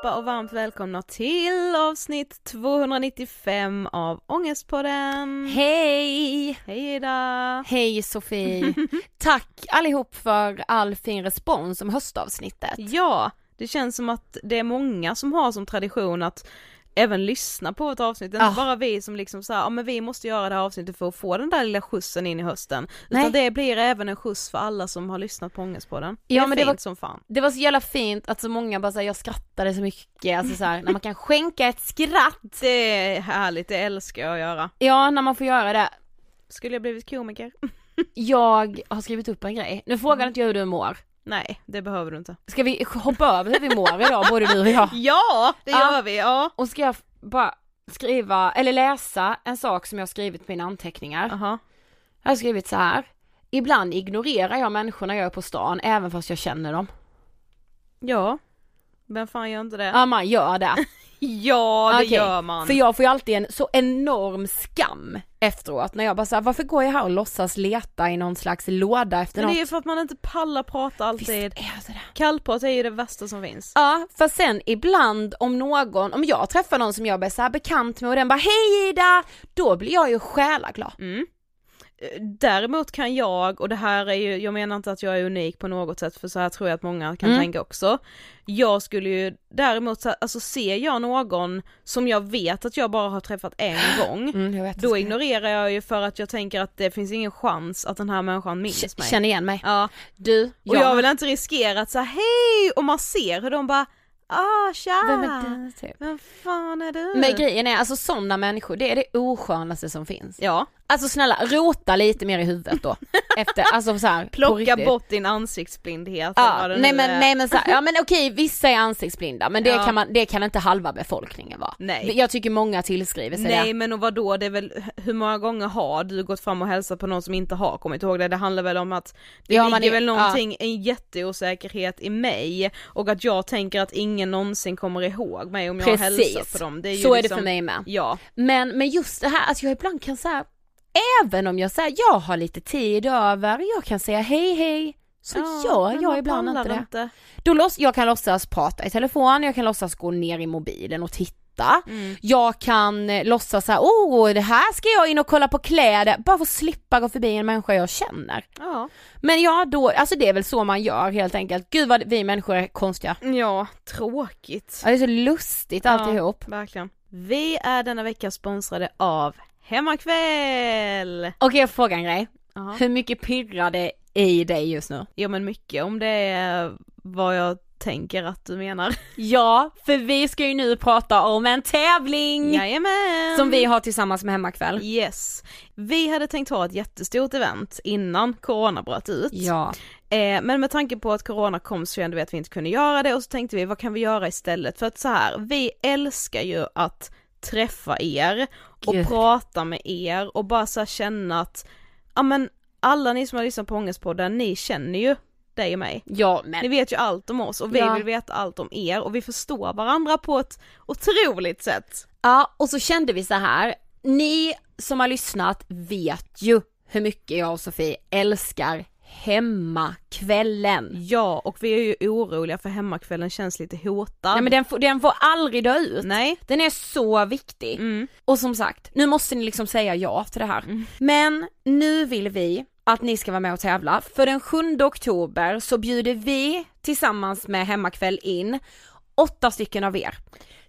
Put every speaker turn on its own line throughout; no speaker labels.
allihopa och varmt välkomna till avsnitt 295 av Ångestpodden.
Hej!
Hej Ida!
Hej Sofie! Tack allihop för all fin respons om höstavsnittet.
Ja, det känns som att det är många som har som tradition att även lyssna på ett avsnitt, inte
Ah.
bara vi som liksom säger, ja men vi måste göra det här avsnittet för att få den där lilla skjutsen in i hösten.
Nej.
Utan det blir även en skjuts för alla som har lyssnat på Ångestpodden. Det
Ja,
är
men
fint
det var-
som fan.
Det var så jävla fint att så många bara säger jag skrattade så mycket, alltså så här, när man kan skänka ett skratt.
Det är härligt, det älskar jag att göra.
Ja, när man får göra det.
Skulle jag blivit komiker?
Jag har skrivit upp en grej, nu frågar inte jag hur du mår.
Nej, det behöver du inte.
Ska vi hoppa över hur vi mår idag, både du och jag?
Ja, det
Ja.
gör vi, ja.
Och ska jag bara skriva, eller läsa en sak som jag har skrivit på mina anteckningar.
Aha.
Jag har skrivit så här. Ibland ignorerar jag människorna jag är på stan även fast jag känner dem.
Ja. Vem fan gör inte det?
Ja man gör det.
Ja, det
Okej,
gör man.
För jag får ju alltid en så enorm skam efteråt när jag bara såhär, varför går jag här och låtsas leta i någon slags låda efter
Men
något?
det är ju för att man inte pallar prata
Visst
alltid.
är det det.
Kallprat är ju det värsta som finns.
Ja, för sen ibland om någon, om jag träffar någon som jag är så här bekant med och den bara hej Ida, då blir jag ju själaglad.
Mm. Däremot kan jag, och det här är ju, jag menar inte att jag är unik på något sätt för så här tror jag att många kan
Mm.
tänka också. Jag skulle ju däremot, alltså ser jag någon som jag vet att jag bara har träffat en gång,
Mm, jag
då ignorerar jag ju för att jag tänker att det finns ingen chans att den här människan minns mig.
Känner igen mig.
Ja,
Du,
och jag vill inte riskera att säga hej och man ser hur de bara ah tja!
Vem är du? Typ.
Vem fan är du?
Men grejen är, alltså sådana människor, det är det oskönaste som finns.
Ja,
Alltså snälla, rota lite mer i huvudet då. Efter, alltså så här,
plocka bort din ansiktsblindhet
Ja, nej men,
är.
nej men så här, ja men okej vissa är ansiktsblinda men det
Ja.
kan man, det kan inte halva befolkningen vara.
Nej.
Jag tycker många tillskriver sig
Nej
det.
men och vadå, det är väl, hur många gånger har du gått fram och hälsat på någon som inte har kommit ihåg det? Det handlar väl om att det
Ja,
ligger
är-
väl någonting, en jätteosäkerhet i mig och att jag tänker att ingen någonsin kommer ihåg mig om jag
Precis.
hälsar på dem. Det är ju
Så är det
liksom,
för mig med.
Ja,
Men, men just det här, att jag ibland kan säga, även om jag säger jag har lite tid över, jag kan säga hej hej, så gör
men
jag ibland inte det.
inte.
Då låts, jag kan låtsas prata i telefon, jag kan låtsas gå ner i mobilen och titta.
Mm.
Jag kan eh, låtsas såhär, oh det här ska jag in och kolla på kläder, bara för att slippa gå förbi en människa jag känner.
Ja.
Men ja då, alltså det är väl så man gör helt enkelt. Gud vad vi människor är konstiga.
ja, tråkigt.
Ja, det är så lustigt alltihop.
Ja, verkligen. Vi är denna vecka sponsrade av Hemmakväll!
Okej jag får fråga en grej.
Jaha.
Hur mycket pirrar det i dig just nu?
Ja men mycket om det är vad jag tänker att du menar.
Ja, för vi ska ju nu prata om en tävling
Jajamän!
som vi har tillsammans med Hemmakväll.
Yes. Vi hade tänkt ha ett jättestort event innan corona bröt ut.
Ja.
Eh, men med tanke på att corona kom så kände vi att vi inte kunde göra det och så tänkte vi vad kan vi göra istället? För att så här, vi älskar ju att träffa er och
Gud.
prata med er och bara så känna att, ja men alla ni som har lyssnat på Ångestpodden, ni känner ju dig och mig.
Ja
Ni
men,
vet ju allt om oss och vi
Ja.
vill veta allt om er och vi förstår varandra på ett otroligt sätt.
ja och så kände vi så här. ni som har lyssnat vet ju hur mycket jag och Sofie älskar hemmakvällen.
Ja, och vi är ju oroliga för hemmakvällen känns lite hotad.
Nej men den får, den får aldrig dö ut.
Nej.
Den är så viktig.
Mm.
Och som sagt, nu måste ni liksom säga ja till det här. Men nu vill vi att ni ska vara med och tävla. För den 7 oktober så bjuder vi tillsammans med Hemmakväll in åtta stycken av er.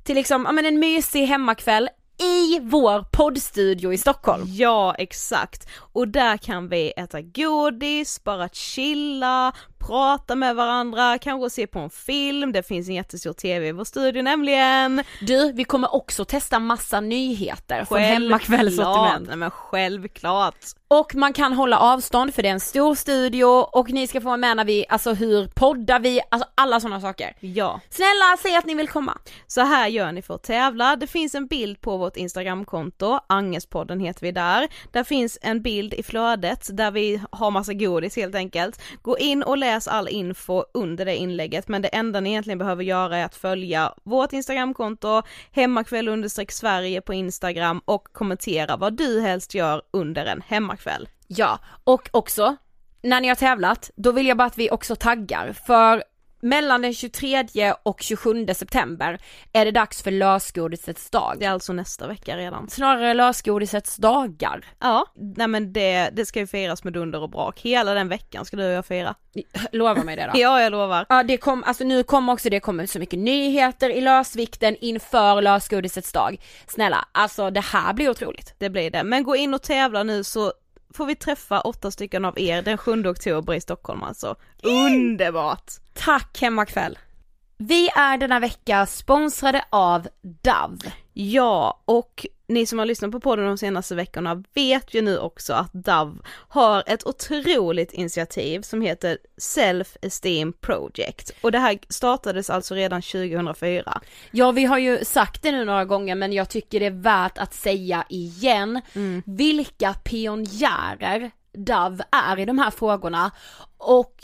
Till liksom, ja men en mysig hemmakväll i vår poddstudio i Stockholm.
Ja, exakt. Och där kan vi äta godis, bara chilla, prata med varandra, kanske se på en film, det finns en jättestor TV i vår studio nämligen.
Du, vi kommer också testa massa nyheter från Hemmakvälls sortiment.
Nej men självklart.
Och man kan hålla avstånd för det är en stor studio och ni ska få vara med när vi, alltså hur poddar vi, alltså alla sådana saker.
Ja,
Snälla säg att ni vill komma.
så här gör ni för att tävla. Det finns en bild på vårt instagramkonto, Angespodden heter vi där. Där finns en bild i flödet där vi har massa godis helt enkelt. Gå in och läs all info under det inlägget men det enda ni egentligen behöver göra är att följa vårt instagramkonto, hemmakväll Sverige på instagram och kommentera vad du helst gör under en hemmakväll.
Ja, och också när ni har tävlat, då vill jag bara att vi också taggar för mellan den 23 och 27 september är det dags för lösgodisets dag.
Det är alltså nästa vecka redan.
Snarare lösgodisets dagar.
Ja, nej men det, det ska ju firas med dunder och brak. Hela den veckan ska du och jag fira.
Lova mig det då.
Ja, jag lovar.
Ja det kom, alltså nu kommer också det kommer så mycket nyheter i lösvikten inför lösgodisets dag. Snälla, alltså det här blir otroligt.
Det blir det. Men gå in och tävla nu så får vi träffa åtta stycken av er den 7 oktober i Stockholm alltså. Underbart!
Tack Hemmakväll. Vi är denna vecka sponsrade av Dove.
Ja, och ni som har lyssnat på podden de senaste veckorna vet ju nu också att Dove har ett otroligt initiativ som heter Self Esteem Project. Och det här startades alltså redan 2004.
Ja vi har ju sagt det nu några gånger men jag tycker det är värt att säga igen vilka pionjärer Dove är i de här frågorna och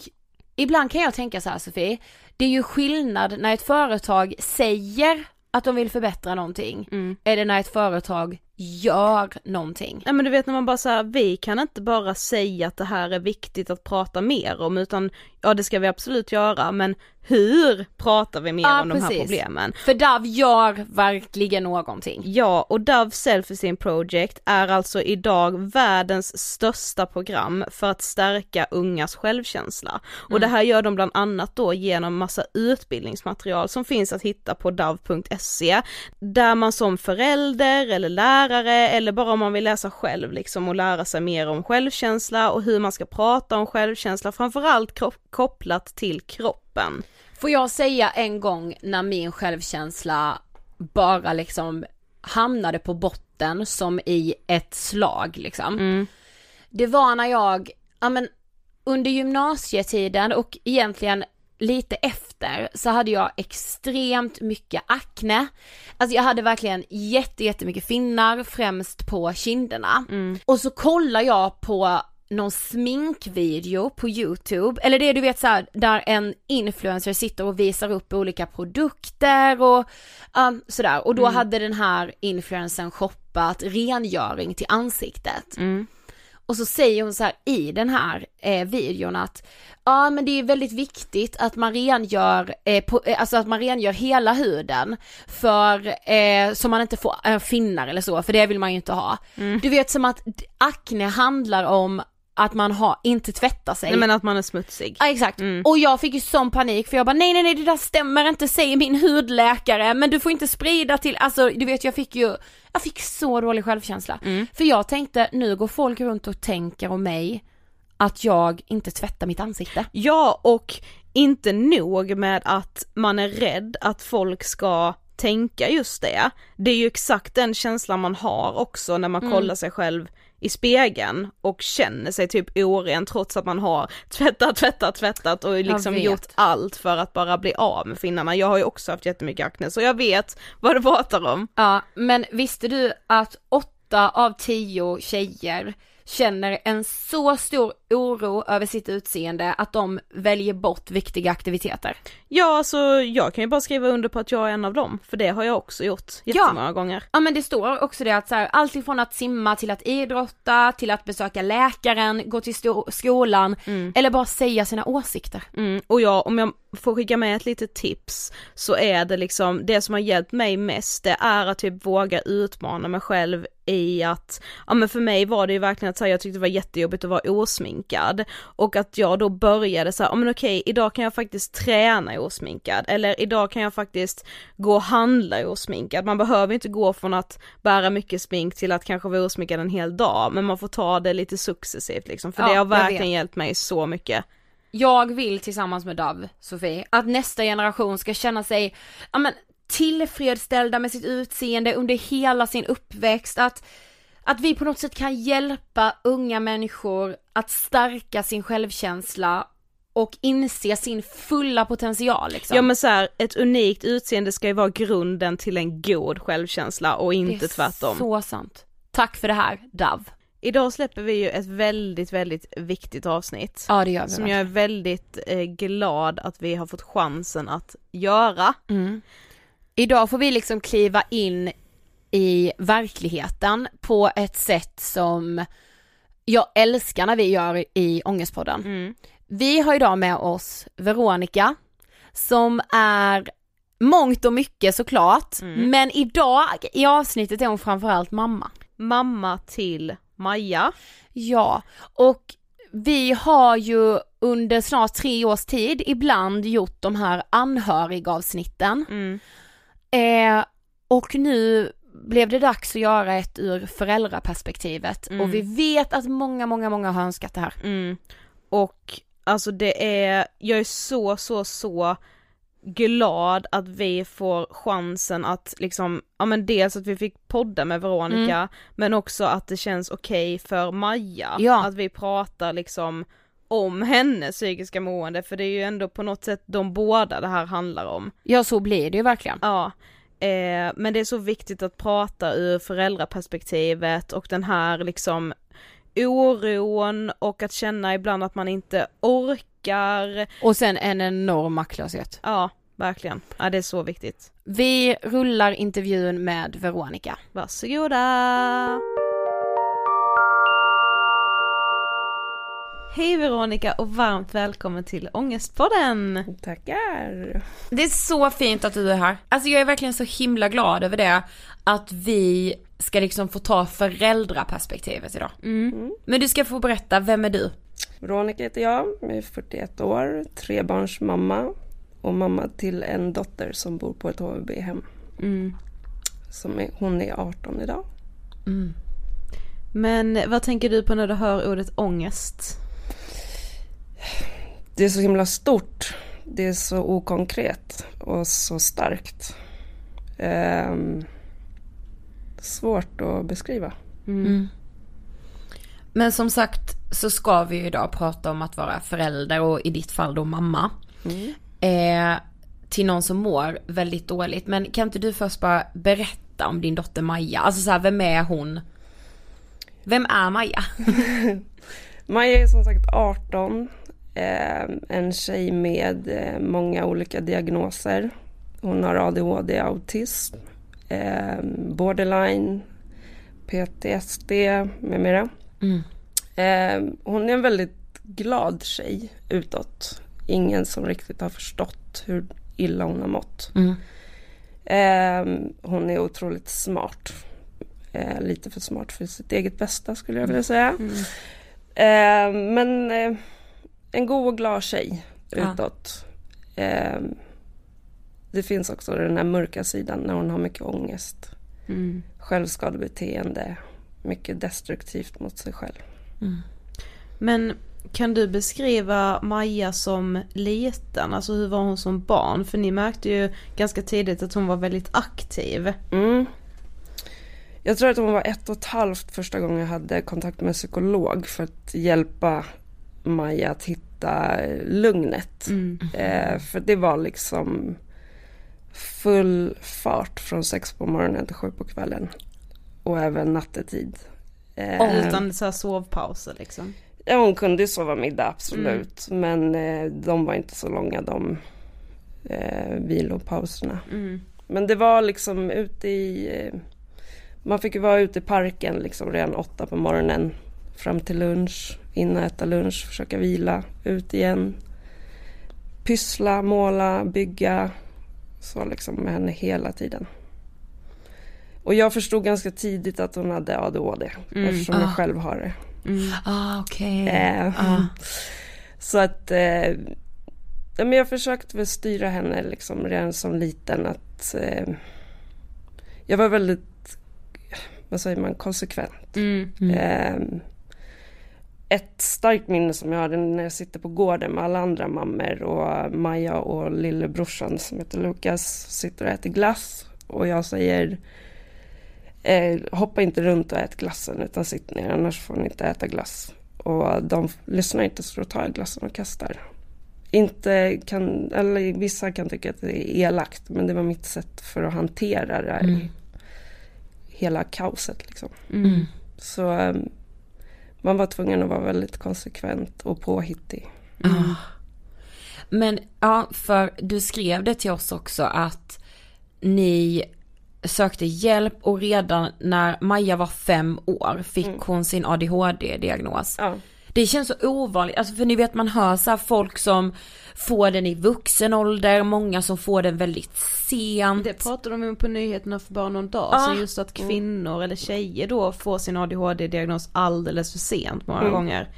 ibland kan jag tänka så här Sofie, det är ju skillnad när ett företag säger att de vill förbättra någonting, eller när ett företag gör någonting.
Nej men du vet när man bara säger vi kan inte bara säga att det här är viktigt att prata mer om utan ja det ska vi absolut göra men hur pratar vi mer
Ja,
om de här
precis.
problemen?
För Dove gör verkligen någonting.
Ja, och Dove Self Esteem Project är alltså idag världens största program för att stärka ungas självkänsla. Och det här gör de bland annat då genom massa utbildningsmaterial som finns att hitta på dove.se där man som förälder eller lärare eller bara om man vill läsa själv liksom och lära sig mer om självkänsla och hur man ska prata om självkänsla, framförallt kopplat till kroppen.
Får jag säga en gång när min självkänsla bara liksom hamnade på botten som i ett slag liksom. Det var när jag, ja men under gymnasietiden och egentligen lite efter så hade jag extremt mycket akne. Alltså jag hade verkligen jätte, jättemycket finnar främst på kinderna. Och så kollar jag på någon sminkvideo på youtube, eller det du vet såhär där en influencer sitter och visar upp olika produkter och um, sådär och då hade den här influencern shoppat rengöring till ansiktet. Och så säger hon så här i den här eh, videon att ja men det är väldigt viktigt att man rengör, eh, på, eh, alltså att man rengör hela huden för, eh, så man inte får eh, finnar eller så, för det vill man ju inte ha. Du vet som att akne handlar om att man har, inte tvättar sig.
Nej men att man är smutsig.
Ja exakt, och jag fick ju sån panik för jag bara nej nej nej det där stämmer inte säger min hudläkare men du får inte sprida till, alltså du vet jag fick ju, jag fick så dålig självkänsla. För jag tänkte nu går folk runt och tänker om mig att jag inte tvättar mitt ansikte.
Ja och inte nog med att man är rädd att folk ska tänka just det, det är ju exakt den känslan man har också när man
Mm.
kollar sig själv i spegeln och känner sig typ oren trots att man har tvättat, tvättat, tvättat och liksom gjort allt för att bara bli av med finnarna. Jag har ju också haft jättemycket akne så jag vet vad du pratar om.
Ja, men visste du att åtta av tio tjejer känner en så stor oro över sitt utseende att de väljer bort viktiga aktiviteter?
Ja, så jag kan ju bara skriva under på att jag är en av dem, för det har jag också gjort jättemånga gånger.
Ja men det står också det att så här, allt ifrån att simma till att idrotta, till att besöka läkaren, gå till skolan eller bara säga sina åsikter.
Mm, och jag, om jag får skicka med ett litet tips så är det liksom, det som har hjälpt mig mest det är att typ våga utmana mig själv i att, ja men för mig var det ju verkligen att så här, jag tyckte det var jättejobbigt att vara osminkad. Och att jag då började så här, ja men okej idag kan jag faktiskt träna osminkad eller idag kan jag faktiskt gå och handla osminkad, man behöver inte gå från att bära mycket smink till att kanske vara osminkad en hel dag men man får ta det lite successivt liksom för
Ja,
det har verkligen hjälpt mig så mycket.
Jag vill tillsammans med Dove, Sofie, att nästa generation ska känna sig, ja men tillfredsställda med sitt utseende under hela sin uppväxt, att, att vi på något sätt kan hjälpa unga människor att stärka sin självkänsla och inse sin fulla potential liksom.
Ja men så här, ett unikt utseende ska ju vara grunden till en god självkänsla och
det
inte
är
tvärtom.
så sant. Tack för det här, Dove.
Idag släpper vi ju ett väldigt, väldigt viktigt avsnitt.
Ja det gör vi
Som jag är väldigt eh, glad att vi har fått chansen att göra.
Mm. Idag får vi liksom kliva in i verkligheten på ett sätt som jag älskar när vi gör i Ångestpodden.
Mm.
Vi har idag med oss Veronica som är mångt och mycket såklart,
Mm.
men idag i avsnittet är hon framförallt mamma.
Mamma till Maja.
Ja, och vi har ju under snart tre års tid ibland gjort de här anhörigavsnitten.
Mm.
Eh, och nu blev det dags att göra ett ur föräldraperspektivet
Mm.
och vi vet att många, många, många har önskat det här.
Mm. Och alltså det är, jag är så, så, så glad att vi får chansen att liksom, ja men dels att vi fick podda med Veronica, men också att det känns okej för Maja.
Ja.
Att vi pratar liksom om hennes psykiska mående, för det är ju ändå på något sätt de båda det här handlar om.
Ja så blir det ju verkligen.
Ja, eh, men det är så viktigt att prata ur föräldraperspektivet och den här liksom oron och att känna ibland att man inte orkar.
Och sen en enorm maktlöshet.
Ja, verkligen. Ja, det är så viktigt.
Vi rullar intervjun med Veronica.
Varsågoda! Hej Veronica och varmt välkommen till Ångestpodden!
Tackar!
Det är så fint att du är här. Alltså jag är verkligen så himla glad över det. Att vi ska liksom få ta föräldraperspektivet idag. Men du ska få berätta, vem är du?
Veronica heter jag, jag är 41 år, trebarnsmamma och mamma till en dotter som bor på ett HVB-hem. Som är, hon är 18 idag.
Men vad tänker du på när du hör ordet ångest?
Det är så himla stort. Det är så okonkret och så starkt. Ehm, svårt att beskriva.
Men som sagt så ska vi idag prata om att vara förälder och i ditt fall då mamma. Eh, till någon som mår väldigt dåligt. Men kan inte du först bara berätta om din dotter Maja? Alltså så här, vem är hon? Vem är Maja?
Maja är som sagt 18. ehm, en tjej med eh, många olika diagnoser. Hon har ADHD, autism, ehm, borderline, PTSD med mera. Ehm, hon är en väldigt glad tjej utåt. Ingen som riktigt har förstått hur illa hon har mått. Ehm, hon är otroligt smart. Eh, lite för smart för sitt eget bästa skulle jag vilja säga. Eh, men eh, en god och glad tjej
Ja.
utåt. Eh, det finns också den här mörka sidan när hon har mycket ångest. Självskadebeteende. Mycket destruktivt mot sig själv.
Men Kan du beskriva Maja som liten, alltså hur var hon som barn? För ni märkte ju ganska tidigt att hon var väldigt aktiv.
Mm. Jag tror att hon var ett och ett halvt första gången jag hade kontakt med psykolog för att hjälpa Maja att hitta lugnet.
Mm.
Eh, för det var liksom full fart från sex på morgonen till sju på kvällen. Och även nattetid. Eh,
Utan så här sovpauser liksom.
Ja, hon kunde ju sova middag absolut. Men eh, de var inte så långa de eh, vilopauserna.
Mm.
Men det var liksom ute i... Eh, man fick ju vara ute i parken liksom redan åtta på morgonen. Fram till lunch, in och äta lunch, försöka vila, ut igen. Pyssla, måla, bygga. Så liksom med henne hela tiden. Och jag förstod ganska tidigt att hon hade ADHD. Eftersom jag
Ah.
själv har det.
Ah, okej.
Eh,
Ah.
Så att eh, ja, men jag försökte väl styra henne liksom redan som liten att eh, jag var väldigt, vad säger man, konsekvent.
Mm.
Eh, ett starkt minne som jag hade när jag sitter på gården med alla andra mammor och Maja och lillebrorsan som heter Lukas sitter och äter glass och jag säger eh, hoppa inte runt och ät glassen utan sitt ner annars får ni inte äta glass. Och de lyssnar inte så då tar jag glassen och kastar. Inte kan, eller vissa kan tycka att det är elakt men det var mitt sätt för att hantera det här, hela kaoset liksom.
Mm.
Så eh, man var tvungen att vara väldigt konsekvent och påhittig.
Ah. Men ja, för du skrev det till oss också att ni sökte hjälp och redan när Maja var fem år fick hon sin ADHD-diagnos.
Ja.
Det känns så ovanligt, alltså för ni vet man hör så här folk som får den i vuxen ålder, många som får den väldigt sent.
Det pratade de om på nyheterna för bara någon dag
Ah.
sedan just att kvinnor eller tjejer då får sin ADHD-diagnos alldeles för sent många
Mm.
gånger.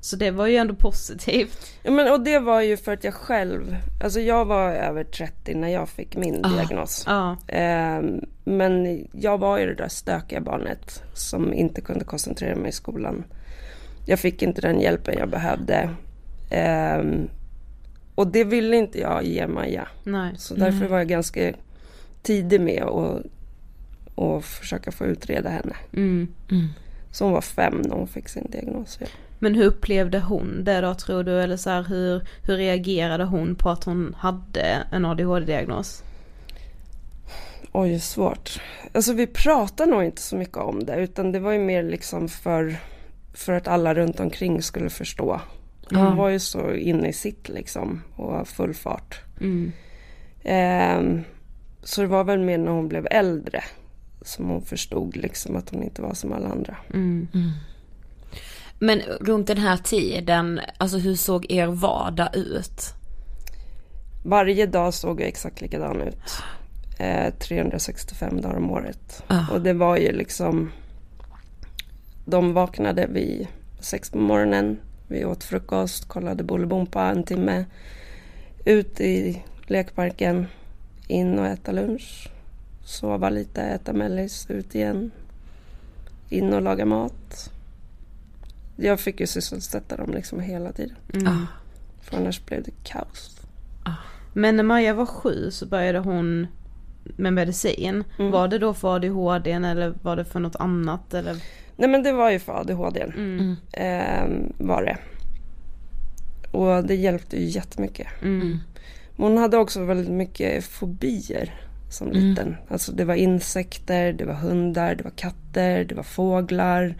Så det var ju ändå positivt.
Ja, men, och det var ju för att jag själv, alltså jag var över 30 när jag fick min diagnos.
Ja.
Ehm, men jag var ju det där stökiga barnet som inte kunde koncentrera mig i skolan. Jag fick inte den hjälpen jag behövde. Ehm, och det ville inte jag ge Maja.
Nej.
Så därför var jag ganska tidig med att och försöka få utreda henne.
Mm.
Så hon var fem när hon fick sin diagnos. Ja.
Men hur upplevde hon det då tror du? Eller så här, hur, hur reagerade hon på att hon hade en ADHD-diagnos?
Oj, svårt. Alltså vi pratade nog inte så mycket om det utan det var ju mer liksom för, för att alla runt omkring skulle förstå. Hon var ju så inne i sitt liksom och full fart.
Mm.
Ehm, så det var väl mer när hon blev äldre som hon förstod liksom att hon inte var som alla andra.
Mm.
Men runt den här tiden, alltså hur såg er vardag ut?
Varje dag såg jag exakt likadan ut. Eh, 365 dagar om året.
Ah.
Och det var ju liksom... De vaknade vid sex på morgonen. Vi åt frukost, kollade Bolibompa en timme. Ut i lekparken, in och äta lunch. Sova lite, äta mellis, ut igen. In och laga mat. Jag fick ju sysselsätta dem liksom hela tiden.
Mm.
För annars blev det kaos.
Men när Maja var sju så började hon med medicin.
Mm.
Var det då för ADHD eller var det för något annat? Eller?
Nej men det var ju för ADHD.
Mm.
Ehm, var det. Och det hjälpte ju jättemycket.
Mm.
Men hon hade också väldigt mycket fobier som liten. Alltså det var insekter, det var hundar, det var katter, det var fåglar.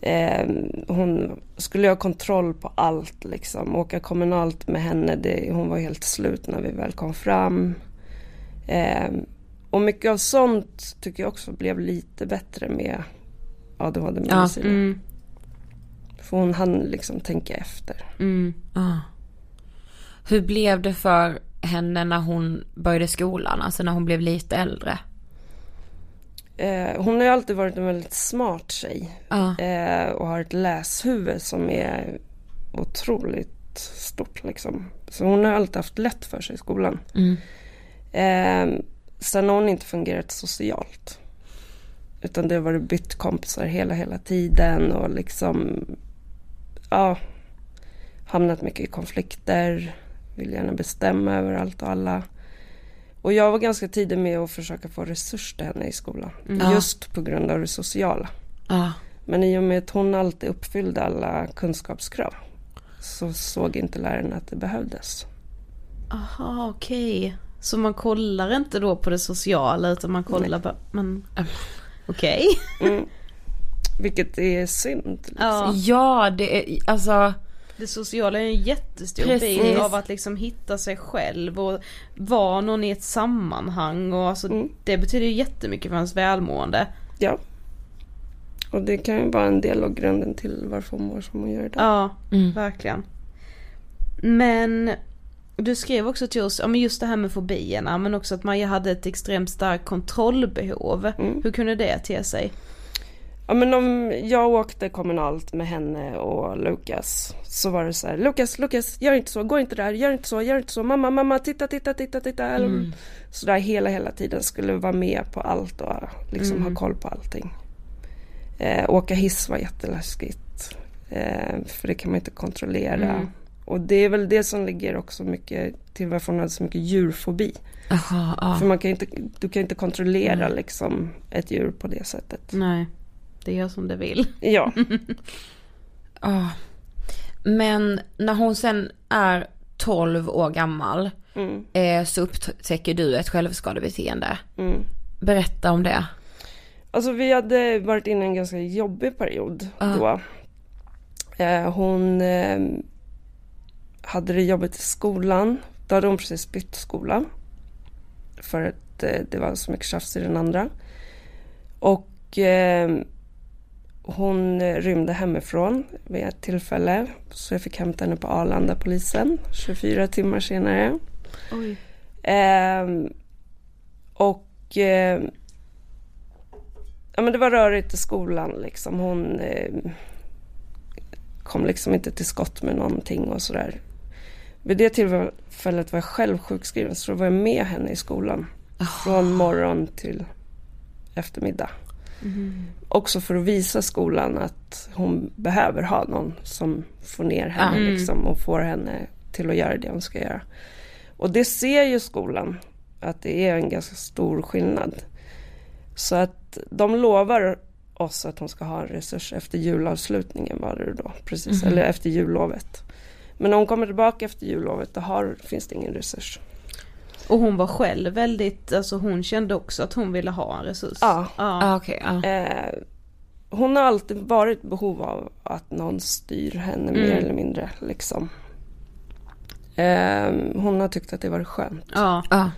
Ehm, hon skulle ha kontroll på allt liksom. Åka kommunalt med henne, det, hon var helt slut när vi väl kom fram. Ehm, och mycket av sånt tycker jag också blev lite bättre med ADHD-medicin.
Mm.
För hon hann liksom tänka efter.
Mm.
Ah. Hur blev det för henne när hon började skolan, alltså när hon blev lite äldre?
Eh, hon har ju alltid varit en väldigt smart tjej.
Ja.
Eh, och har ett läshuvud som är otroligt stort liksom. Så hon har alltid haft lätt för sig i skolan.
Mm.
Eh, sen har hon inte fungerat socialt. Utan det har varit bytt kompisar hela, hela tiden och liksom, ja. hamnat mycket i konflikter, vill gärna bestämma över allt och alla. Och jag var ganska tidig med att försöka få resurs till henne i skolan.
Mm.
Just på grund av det sociala.
Ja.
Men i och med att hon alltid uppfyllde alla kunskapskrav så såg inte läraren att det behövdes.
Aha, okej. Så man kollar inte då på det sociala utan man kollar bara, men okej.
Mm. Vilket är synd. Liksom.
Ja.
ja, det är alltså
Det sociala är en jättestor
Precis.
bit av att liksom hitta sig själv och vara någon i ett sammanhang och alltså
Mm.
det betyder ju jättemycket för ens välmående.
Ja. Och det kan ju vara en del av grunden till varför hon mår som hon gör idag.
Ja,
Mm.
verkligen. Men du skrev också till oss, ja men just det här med fobierna men också att Maja hade ett extremt starkt kontrollbehov.
Mm.
Hur kunde det te sig?
Ja men om jag åkte kommunalt med henne och Lukas så var det så här Lukas, Lukas, gör inte så, gå inte där, gör inte så, gör inte så, mamma, mamma, titta, titta, titta, titta.
Mm.
Så där hela, hela tiden skulle vara med på allt och liksom
Mm.
ha koll på allting. Eh, åka hiss var jätteläskigt. Eh, för det kan man inte kontrollera.
Mm.
Och det är väl det som ligger också mycket till varför hon hade så mycket djurfobi.
Aha, ja.
För man kan inte, du kan inte kontrollera liksom ett djur på det sättet.
Nej, det gör som det vill.
Ja.
Ja. Men när hon sen är 12 år gammal
Mm.
eh, så upptäcker du ett självskadebeteende.
Mm.
Berätta om det.
Alltså vi hade varit inne i en ganska jobbig period
Ja.
då. Eh, hon eh, hade det jobbigt i skolan. Då hade hon precis bytt skola. För att eh, det var så mycket tjafs i den andra. Och eh, hon eh, rymde hemifrån vid ett tillfälle. Så jag fick hämta henne på Arlanda polisen 24 timmar senare. Ehm, och eh, ja, men det var rörigt i skolan liksom. Hon eh, kom liksom inte till skott med någonting och sådär. Vid det tillfället var jag själv sjukskriven så då var jag med henne i skolan. Från morgon till eftermiddag. Också för att visa skolan att hon behöver ha någon som får ner henne
Mm.
liksom, och får henne till att göra det hon ska göra. Och det ser ju skolan att det är en ganska stor skillnad. Så att de lovar oss att hon ska ha en resurs efter julavslutningen var det då, precis, eller efter jullovet. Men när hon kommer tillbaka efter jullovet då har, finns det ingen resurs.
Och hon var själv väldigt, alltså hon kände också att hon ville ha en resurs.
Ja.
ja.
Ah, okej, ja.
Eh, hon har alltid varit i behov av att någon styr henne mer eller mindre. Liksom. Eh, hon har tyckt att det varit skönt.
ja.
Ja.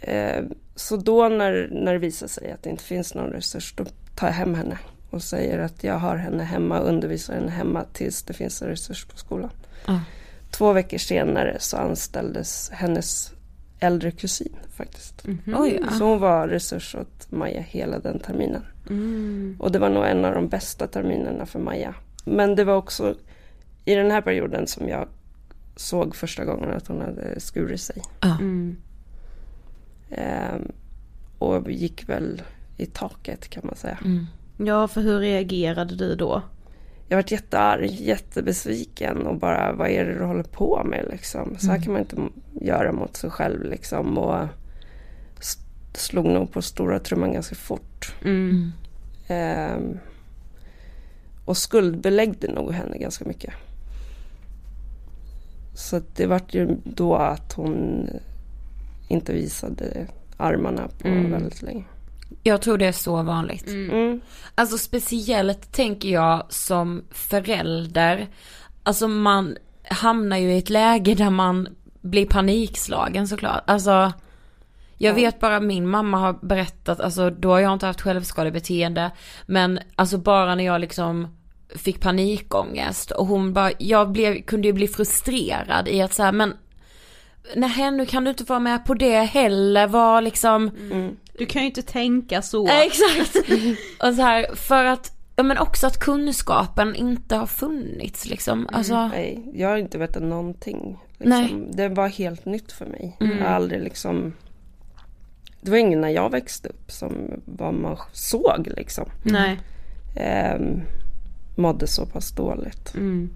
Eh, så då när, när det visar sig att det inte finns någon resurs då tar jag hem henne och säger att jag har henne hemma och undervisar henne hemma tills det finns en resurs på skolan.
Ja.
Två veckor senare så anställdes hennes äldre kusin faktiskt.
Oj, ja.
Så hon var resurs åt Maja hela den terminen.
Mm.
Och det var nog en av de bästa terminerna för Maja. Men det var också i den här perioden som jag såg första gången att hon hade skurit sig.
Mm.
Ehm, och gick väl i taket kan man säga.
Mm.
Ja, för hur reagerade du då?
Jag varit jättearg, jättebesviken och bara vad är det du håller på med liksom. Så här kan man inte göra mot sig själv liksom. Och slog nog på stora trumman ganska fort.
Mm.
Ehm, och skuldbeläggde nog henne ganska mycket. Så det vart ju då att hon inte visade armarna på väldigt länge.
Jag tror det är så vanligt.
Mm.
Alltså speciellt tänker jag som förälder. Alltså man hamnar ju i ett läge där man blir panikslagen såklart. Alltså jag vet bara min mamma har berättat, alltså då har jag inte haft självskadebeteende. Men alltså bara när jag liksom fick panikångest och hon bara, jag blev, kunde ju bli frustrerad i att så här, men nej nu kan du inte vara med på det heller, var liksom
Du kan ju inte tänka så.
Exakt. Och så här, för att, ja men också att kunskapen inte har funnits liksom. Alltså,
Nej, jag har inte vetat någonting.
Nej.
Liksom. Det var helt nytt för mig. Jag har aldrig liksom Det var ingen när jag växte upp som vad man såg liksom.
Nej.
Ehm, mådde så pass dåligt.
Mm.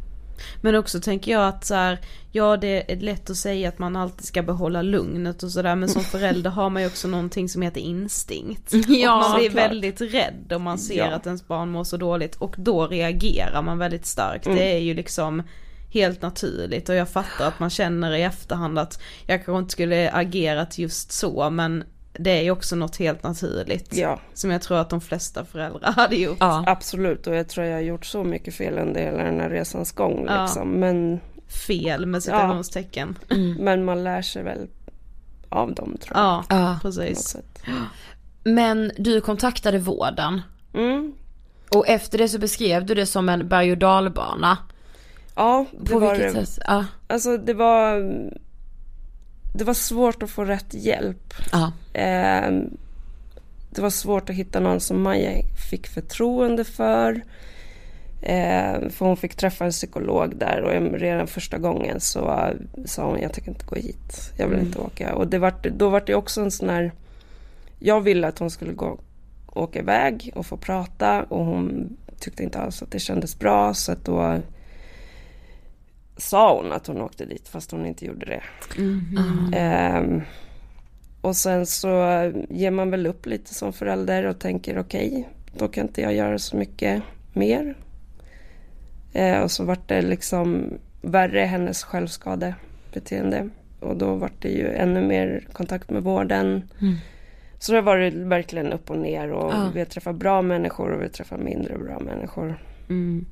Men också tänker jag att så här, ja det är lätt att säga att man alltid ska behålla lugnet och sådär men som förälder har man ju också någonting som heter instinkt.
Ja,
och man blir
klart.
väldigt rädd om man ser
Ja.
att ens barn mår så dåligt och då reagerar man väldigt starkt.
Mm.
Det är ju liksom helt naturligt och jag fattar att man känner i efterhand att jag kanske inte skulle agerat just så men det är ju också något helt naturligt.
Ja,
Som jag tror att de flesta föräldrar hade gjort.
Ja.
absolut. Och jag tror jag har gjort så mycket fel under hela den här resans gång.
Ja.
Liksom. Men,
Fel med citationstecken.
men man lär sig väl av dem tror jag.
Ja,
Ja.
Precis.
sätt.
Men du kontaktade vården.
Mm.
Och efter det så beskrev du det som en berg och dalbana.
Ja, det
På
var
vilket
det.
sätt? Ja.
Alltså det var, det var svårt att få rätt hjälp. Eh, det var svårt att hitta någon som Maja fick förtroende för. Eh, för hon fick träffa en psykolog där och redan första gången så sa hon jag tänker inte gå hit. Jag vill inte åka. Och det var, då var det också en sån här, jag ville att hon skulle gå, åka iväg och få prata och hon tyckte inte alls att det kändes bra så att då sa hon att hon åkte dit fast hon inte gjorde det. Ehm, och sen så ger man väl upp lite som förälder och tänker okej, då kan inte jag göra så mycket mer. Eh, och så vart det liksom värre hennes självskadebeteende. Och då vart det ju ännu mer kontakt med vården. Så det var det verkligen upp och ner och
Ja.
vi har träffat bra människor och vi har träffat mindre bra människor.
Mm.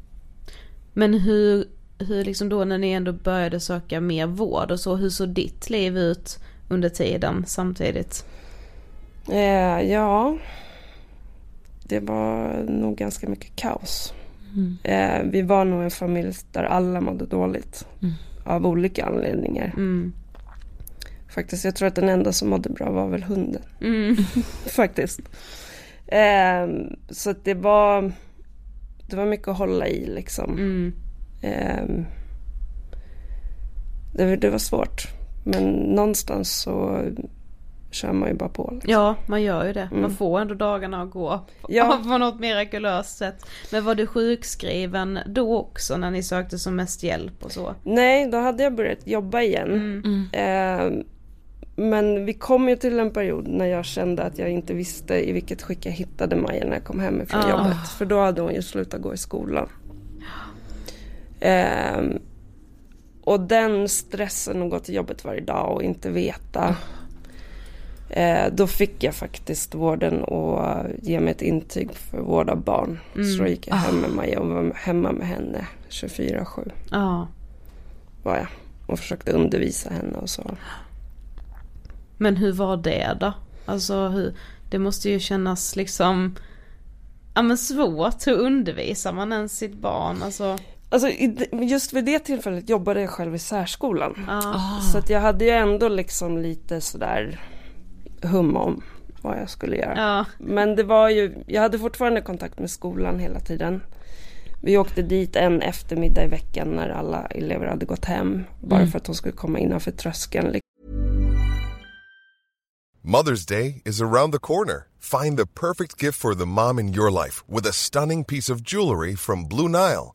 Men hur, hur liksom då när ni ändå började söka mer vård och så, hur såg ditt liv ut under tiden samtidigt?
Eh, ja, det var nog ganska mycket kaos. Eh, vi var nog en familj där alla mådde dåligt. Av olika anledningar.
Mm.
Faktiskt, jag tror att den enda som mådde bra var väl hunden.
Mm.
Faktiskt. Eh, så att det var, det var mycket att hålla i liksom.
Mm.
Eh, det, det var svårt. Men någonstans så kör man ju bara på. Liksom.
Ja, man gör ju det. Man
Mm.
får ändå dagarna att gå
Ja.
på något mirakulöst sätt. Men var du sjukskriven då också när ni sökte som mest hjälp och så?
Nej, då hade jag börjat jobba igen.
Mm.
Eh, men vi kom ju till en period när jag kände att jag inte visste i vilket skick jag hittade Maja när jag kom hem från
Ah.
jobbet. För då hade hon ju slutat gå i skolan. Eh, och den stressen att gå till jobbet varje dag och inte veta. Eh, då fick jag faktiskt vården att ge mig ett intyg för vård av barn. Så då gick jag hem med Maja och var hemma med henne 24-7
Ja.
var jag. Och försökte undervisa henne och så.
Men hur var det då? Alltså hur, det måste ju kännas liksom, ja men svårt. Hur undervisar man ens sitt barn? Alltså,
Alltså just vid det tillfället jobbade jag själv i särskolan.
ja.
Så att jag hade ju ändå liksom lite sådär hum om vad jag skulle göra.
Ja.
Men det var ju, jag hade fortfarande kontakt med skolan hela tiden. Vi åkte dit en eftermiddag i veckan när alla elever hade gått hem. Bara för att de skulle komma innanför tröskeln.
Mother's Day is around the corner. Find the perfect gift for the mom in your life with a stunning piece of jewelry from Blue Nile.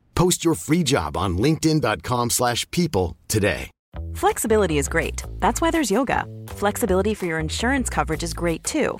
Post your free job on linkedin.com/people slash people today.
Flexibility is great. That's why there's yoga. Flexibility for your insurance coverage is great too.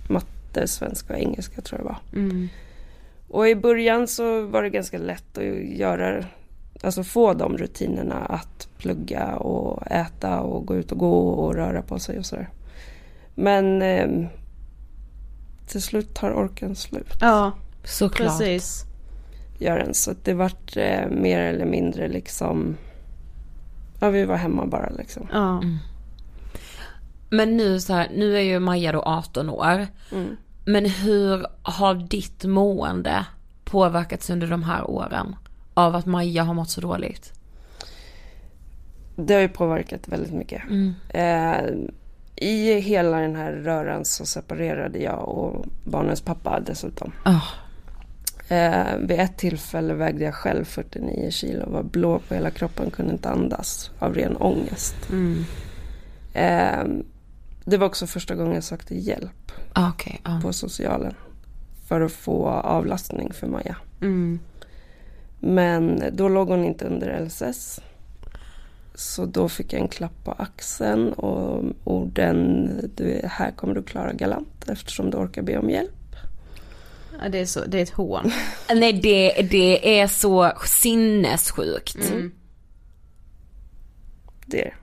Matte, svenska och engelska tror jag det var.
Mm.
Och i början så var det ganska lätt att göra, alltså få de rutinerna att plugga och äta och gå ut och gå och röra på sig och sådär. Men eh, till slut tar orken slut.
Ja,
Såklart.
precis.
Gör den. Så att det vart eh, mer eller mindre liksom, ja vi var hemma bara liksom.
Ja.
Men nu så här, nu är ju Maja då 18 år.
Mm.
Men hur har ditt mående påverkats under de här åren? Av att Maja har mått så dåligt?
Det har ju påverkat väldigt mycket.
Mm.
Eh, I hela den här röran så separerade jag och barnens pappa dessutom.
Ah.
Eh, vid ett tillfälle vägde jag själv 49 kilo, var blå på hela kroppen, kunde inte andas av ren ångest.
Mm.
Eh, det var också första gången jag sökte hjälp
Ah, Okej, ja.
på socialen. För att få avlastning för Maja.
Mm.
Men då låg hon inte under LSS. Så då fick jag en klapp på axeln och orden du, här kommer du klara galant eftersom du orkar be om hjälp.
Ja, det, är så, det är ett hån.
Nej det, det är så sinnessjukt.
Mm.
Det är det.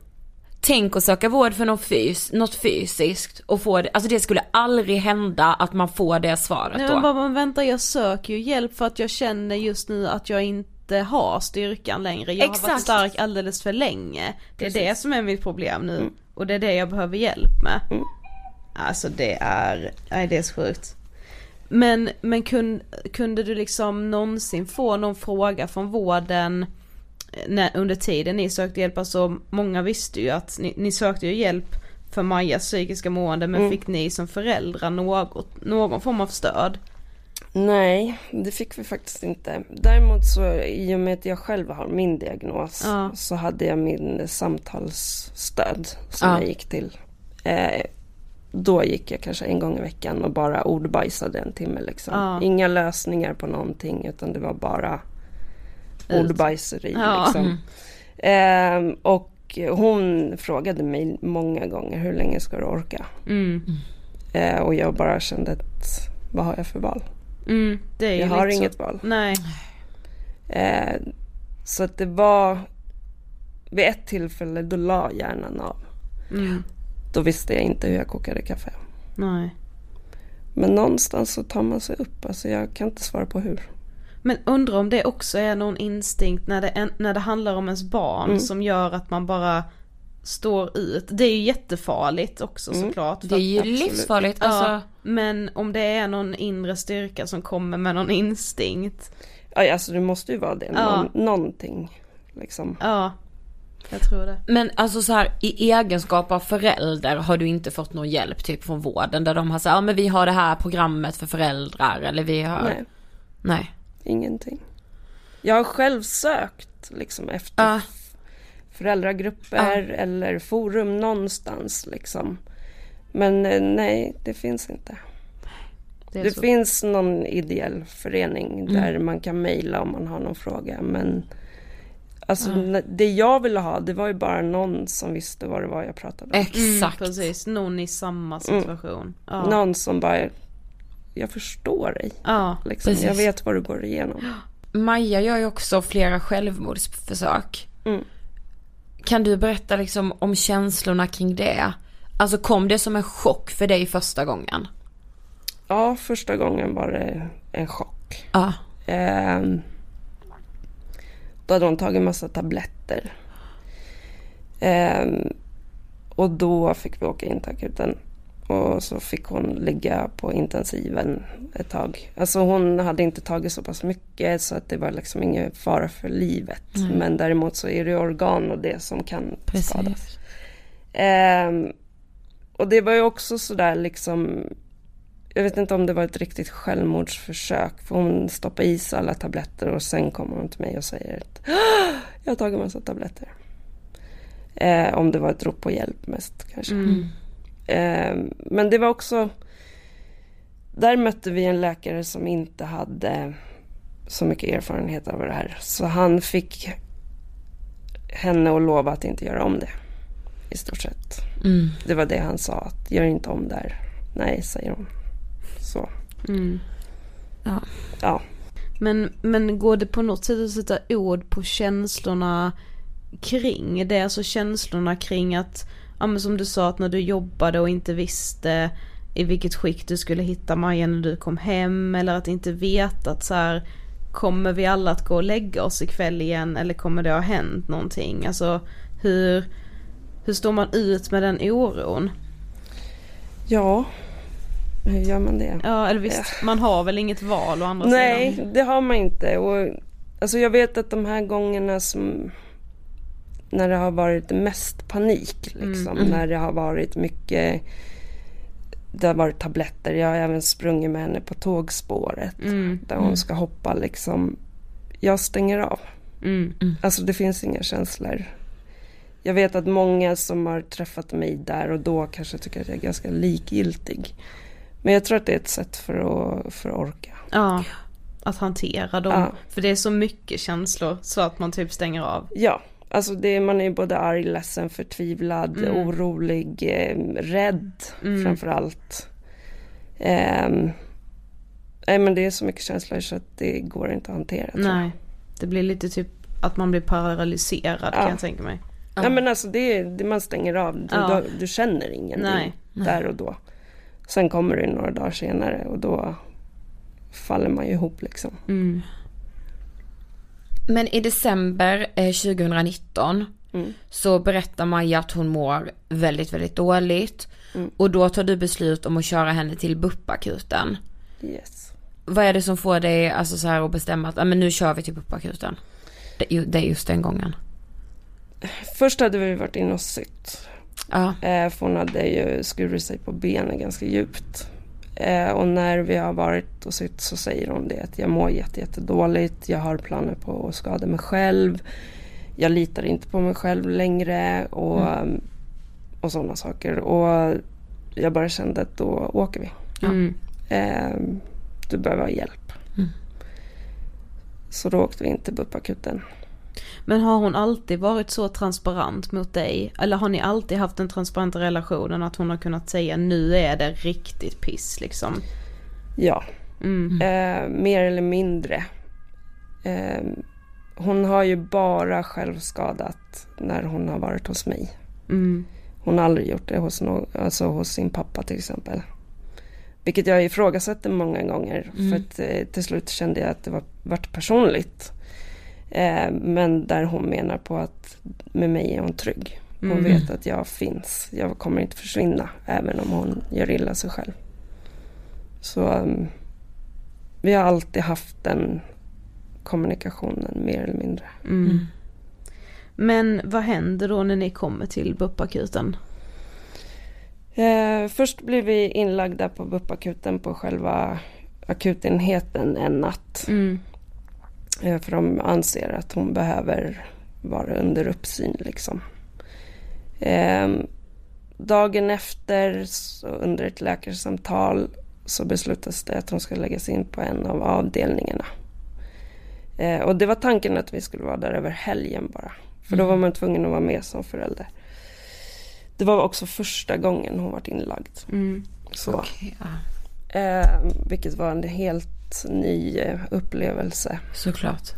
Tänk att söka vård för något, fys, något fysiskt och få det, alltså det skulle aldrig hända att man får det svaret
Nej
då.
men bara, men vänta jag söker ju hjälp för att jag känner just nu att jag inte har styrkan längre. Jag har varit
Exakt.
stark alldeles för länge. Det är
Precis.
det som är mitt problem nu.
Mm.
Och det är det jag behöver hjälp med.
Mm.
Alltså det är, nej det är så sjukt. Men, men kun, kunde du liksom någonsin få någon fråga från vården när, under tiden ni sökte hjälp? Alltså många visste ju att ni, ni sökte ju hjälp för Majas psykiska mående men
Mm.
fick ni som föräldrar något, någon form av stöd?
Nej, det fick vi faktiskt inte. Däremot så i och med att jag själv har min diagnos
Ja.
så hade jag min samtalsstöd som
Ja.
jag gick till. Eh, då gick jag kanske en gång i veckan och bara ordbajsade en timme liksom.
Ja.
Inga lösningar på någonting utan det var bara. Ordbajseri
Ja.
liksom. Eh, och hon frågade mig många gånger hur länge ska du orka?
Mm.
Eh, och jag bara kände att vad har jag för val?
Mm,
Jag har
så.
inget val.
Nej.
Eh, så att det var vid ett tillfälle då la hjärnan av.
Mm.
Då visste jag inte hur jag kokade kaffe.
Nej.
Men någonstans så tar man sig upp. Alltså jag kan inte svara på hur.
Men undrar om det också är någon instinkt när det, är- när det handlar om ens barn
Mm.
som gör att man bara står ut. Det är ju jättefarligt också
Mm.
såklart. för
Det är ju
att-
livsfarligt
Ja,
alltså.
men om det är någon inre styrka som kommer med någon instinkt.
Ja, alltså det måste ju vara det.
Ja.
Någon, Någonting. Liksom.
Ja, jag tror det.
Men alltså så här i egenskap av förälder har du inte fått någon hjälp typ från vården där de har sagt ja men vi har det här programmet för föräldrar eller vi har.
Nej,
Nej.
Ingenting. Jag har själv sökt liksom efter
Ja.
föräldragrupper eller forum någonstans liksom. Men eh, nej, det finns inte.
Det
Det finns någon ideell förening
Mm.
där man kan mejla om man har någon fråga. Men alltså, n- det jag ville ha det var ju bara någon som visste vad det var jag pratade om.
Mm,
Exakt.
precis, någon i samma situation. Ja.
Någon som bara, jag förstår dig.
Ja,
Liksom.
precis.
Jag vet vad du går igenom.
Maja gör ju också flera självmordsförsök.
Mm.
Kan du berätta liksom om känslorna kring det? Alltså kom det som en chock för dig första gången?
Ja, första gången var det en chock.
Ja.
Ehm, då hade hon tagit massa tabletter. Ehm, och då fick vi åka in till akuten. Och så fick hon ligga på intensiven ett tag. Alltså hon hade inte tagit så pass mycket så att det var liksom ingen fara för livet. Men däremot så är det organ och det som kan skadas. Ehm, och det var ju också sådär liksom jag vet inte om det var ett riktigt självmordsförsök. För hon stoppade i sig alla tabletter och sen kommer hon till mig och säger att "Ah, jag har tagit massa tabletter. Eh, om det var ett rop på hjälp mest kanske.
Mm.
Eh, men det var också där mötte vi en läkare som inte hade så mycket erfarenhet av det här. Så han fick henne att lova att inte göra om det. I stort sett.
Mm.
Det var det han sa, att gör inte om det här. Nej, säger hon. Så.
Mm.
Ja.
Ja.
Men, men går det på något sätt att sätta ord på känslorna kring det? Alltså känslorna kring att, ja men som du sa att när du jobbade och inte visste i vilket skick du skulle hitta Maja när du kom hem eller att inte veta att så här kommer vi alla att gå och lägga oss ikväll igen eller kommer det ha hänt någonting? Alltså hur, hur står man ut med den oron?
Ja, hur gör man det?
Ja eller visst, man har väl inget val å andra
Nej,
sidan?
det har man inte. Och, alltså jag vet att de här gångerna som när det har varit mest panik, liksom,
Mm.
när det har varit mycket det har varit tabletter. Jag har även sprungit med henne på tågspåret
Mm.
där hon ska hoppa liksom. Jag stänger av.
Mm.
Alltså det finns inga känslor. Jag vet att många som har träffat mig där och då kanske tycker att jag är ganska likgiltig. Men jag tror att det är ett sätt för att, för att orka.
Ja, att hantera dem.
Ja.
För det är så mycket känslor så att man typ stänger av.
Ja, alltså det, man är ju både arg, ledsen, förtvivlad,
Mm.
orolig, eh, rädd
Mm.
framför allt. Ehm, nej men det är så mycket känslor så att det går inte att hantera.
Nej, det blir lite typ att man blir paralyserad
Ja.
kan jag tänka mig.
Ja men alltså det, det man stänger av. Du,
Ja.
du, du känner ingenting
Nej.
där och då. Sen kommer det några dagar senare och då faller man ju ihop liksom.
Mm.
Men i december eh, 2019
Mm.
så berättar Maja att hon mår väldigt, väldigt dåligt.
Mm.
Och då tar du beslut om att köra henne till BUP-akuten.
Yes.
Vad är det som får dig alltså, så här att bestämma att ah, men nu kör vi till BUP-akuten? Det, är ju- det är just den gången.
Först hade vi varit inne och sytt.
Ja.
Eh, för hon hade ju skurit sig på benen ganska djupt. Eh, och när vi har varit och sytt så säger hon det att jag mår jätte, jättedåligt. Jag har planer på att skada mig själv. Jag litar inte på mig själv längre och, och sådana saker. Och jag bara kände att då åker vi.
Mm.
Eh, du behöver ha hjälp.
Mm.
Så då åkte vi in till BUP-akuten.
Men har hon alltid varit så transparent mot dig? Eller har ni alltid haft en transparent relation att hon har kunnat säga nu är det riktigt piss liksom?
Ja,
Mm.
eh, mer eller mindre. Eh, hon har ju bara självskadat när hon har varit hos mig.
Mm.
Hon har aldrig gjort det hos, no- alltså hos sin pappa till exempel. Vilket jag ifrågasätter många gånger.
Mm.
För att eh, till slut kände jag att det var, vart personligt. Eh, men där hon menar på att med mig är hon trygg. Hon
Mm.
vet att jag finns. Jag kommer inte försvinna även om hon gör illa sig själv. Så um, vi har alltid haft den kommunikationen mer eller mindre.
Mm. Men vad händer då när ni kommer till BUP-akuten?
Eh, först blev vi inlagda på BUP-akuten på själva akutenheten en natt.
Mm.
Eh, för de anser att hon behöver vara under uppsyn liksom. Eh, dagen efter under ett läkarsamtal så beslutas det att hon ska läggas in på en av avdelningarna. Eh, och det var tanken att vi skulle vara där över helgen bara. För då var man tvungen att vara med som förälder. Det var också första gången hon varit inlagd.
Mm.
Så.
Okej, ja.
Eh, vilket var en helt ny eh, upplevelse.
Såklart.